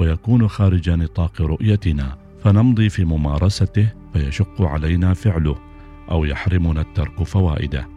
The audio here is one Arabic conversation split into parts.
ويكون خارج نطاق رؤيتنا فنمضي في ممارسته فيشق علينا فعله أو يحرمنا الترك فوائده.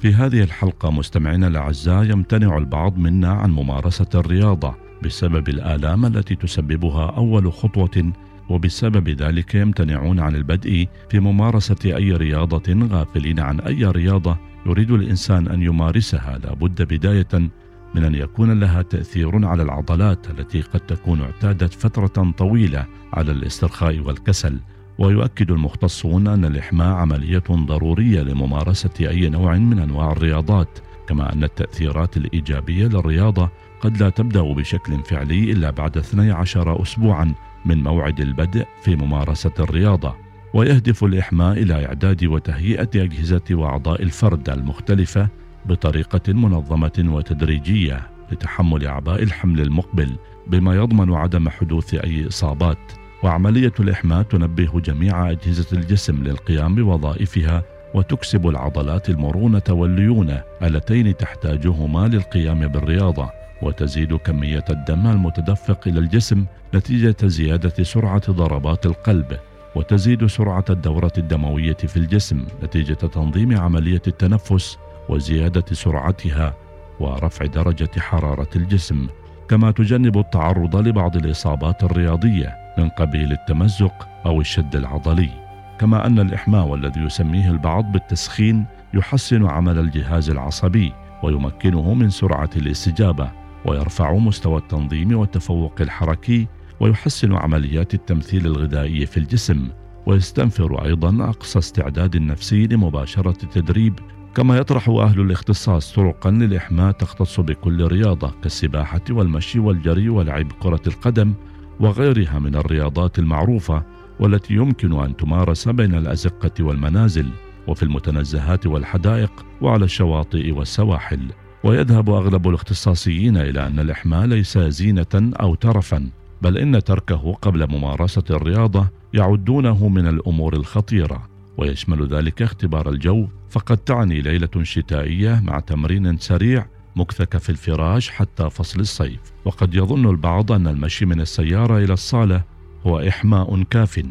في هذه الحلقة مستمعينا الأعزاء يمتنع البعض منا عن ممارسة الرياضة بسبب الآلام التي تسببها أول خطوة وبسبب ذلك يمتنعون عن البدء في ممارسة أي رياضة غافلين عن أي رياضة يريد الإنسان أن يمارسها. لابد بداية من أن يكون لها تأثير على العضلات التي قد تكون اعتادت فترة طويلة على الاسترخاء والكسل ويؤكد المختصون أن الإحماء عملية ضرورية لممارسة أي نوع من أنواع الرياضات كما أن التأثيرات الإيجابية للرياضة قد لا تبدأ بشكل فعلي إلا بعد 12 اسبوعا من موعد البدء في ممارسة الرياضة. ويهدف الإحماء إلى إعداد وتهيئة أجهزة وأعضاء الفرد المختلفة بطريقة منظمة وتدريجية لتحمل اعباء الحمل المقبل بما يضمن عدم حدوث أي إصابات. وعملية الإحماء تنبه جميع أجهزة الجسم للقيام بوظائفها وتكسب العضلات المرونة والليونة اللتين تحتاجهما للقيام بالرياضة وتزيد كمية الدم المتدفق إلى الجسم نتيجة زيادة سرعة ضربات القلب وتزيد سرعة الدورة الدموية في الجسم نتيجة تنظيم عملية التنفس وزيادة سرعتها ورفع درجة حرارة الجسم كما تجنب التعرض لبعض الإصابات الرياضية من قبيل التمزق أو الشد العضلي. كما أن الإحماء والذي يسميه البعض بالتسخين يحسن عمل الجهاز العصبي ويمكنه من سرعة الاستجابة ويرفع مستوى التنظيم والتفوق الحركي ويحسن عمليات التمثيل الغذائي في الجسم ويستنفر أيضا أقصى استعداد نفسي لمباشرة التدريب كما يطرح أهل الاختصاص طرقا للإحماء تختص بكل رياضة كالسباحة والمشي والجري ولعب كرة القدم وغيرها من الرياضات المعروفة والتي يمكن أن تمارس بين الأزقة والمنازل وفي المتنزهات والحدائق وعلى الشواطئ والسواحل. ويذهب أغلب الاختصاصيين إلى أن الإحماء ليس زينة أو ترفا بل إن تركه قبل ممارسة الرياضة يعدونه من الأمور الخطيرة. ويشمل ذلك اختبار الجو فقد تعني ليلة شتائية مع تمرين سريع مكثك في الفراش حتى فصل الصيف. وقد يظن البعض أن المشي من السيارة إلى الصالة هو إحماء كاف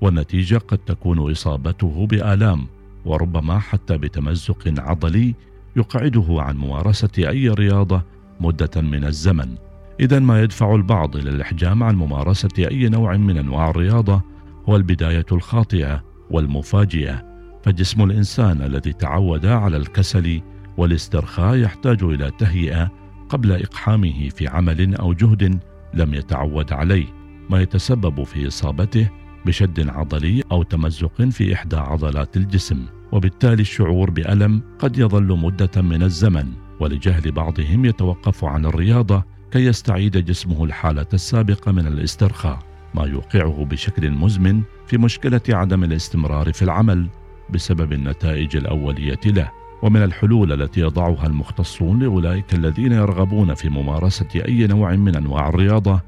والنتيجة قد تكون إصابته بآلام وربما حتى بتمزق عضلي يقعده عن ممارسة أي رياضة مدة من الزمن. إذا ما يدفع البعض إلى الإحجام عن ممارسة أي نوع من أنواع الرياضة هو البداية الخاطئة. والمفاجئة فجسم الإنسان الذي تعود على الكسل والاسترخاء يحتاج إلى تهيئة قبل إقحامه في عمل أو جهد لم يتعود عليه ما يتسبب في إصابته بشد عضلي أو تمزق في إحدى عضلات الجسم. وبالتالي الشعور بألم قد يظل مدة من الزمن ولجهل بعضهم يتوقف عن الرياضة كي يستعيد جسمه الحالة السابقة من الاسترخاء. ما يوقعه بشكل مزمن في مشكلة عدم الاستمرار في العمل بسبب النتائج الأولية له ومن الحلول التي يضعها المختصون لأولئك الذين يرغبون في ممارسة أي نوع من أنواع الرياضة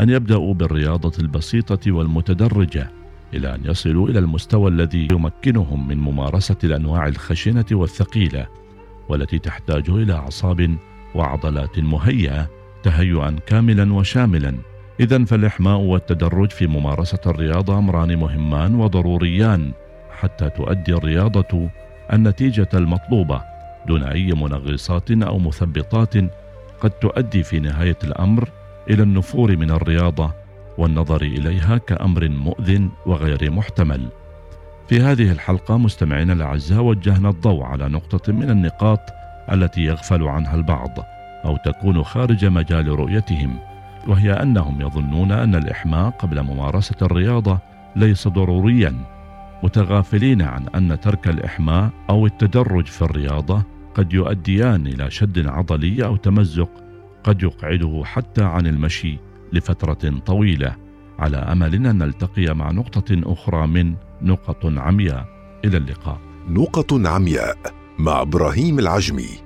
أن يبدأوا بالرياضة البسيطة والمتدرجة إلى أن يصلوا إلى المستوى الذي يمكنهم من ممارسة الأنواع الخشنة والثقيلة والتي تحتاج إلى أعصاب وعضلات مهيئة تهيئا كاملا وشاملا. اذا فالإحماء والتدرج في ممارسة الرياضة أمران مهمان وضروريان حتى تؤدي الرياضة النتيجة المطلوبة دون أي منغصات أو مثبطات قد تؤدي في نهاية الأمر إلى النفور من الرياضة والنظر إليها كأمر مؤذن وغير محتمل. في هذه الحلقة مستمعينا الأعزاء وجهنا الضوء على نقطة من النقاط التي يغفل عنها البعض أو تكون خارج مجال رؤيتهم. وهي أنهم يظنون أن الإحماء قبل ممارسة الرياضة ليس ضروريا متغافلين عن أن ترك الإحماء أو التدرج في الرياضة قد يؤديان إلى شد عضلي أو تمزق قد يقعده حتى عن المشي لفترة طويلة على أمل أن نلتقي مع نقطة أخرى من نقط عمياء. إلى اللقاء. نقط عمياء مع إبراهيم العجمي.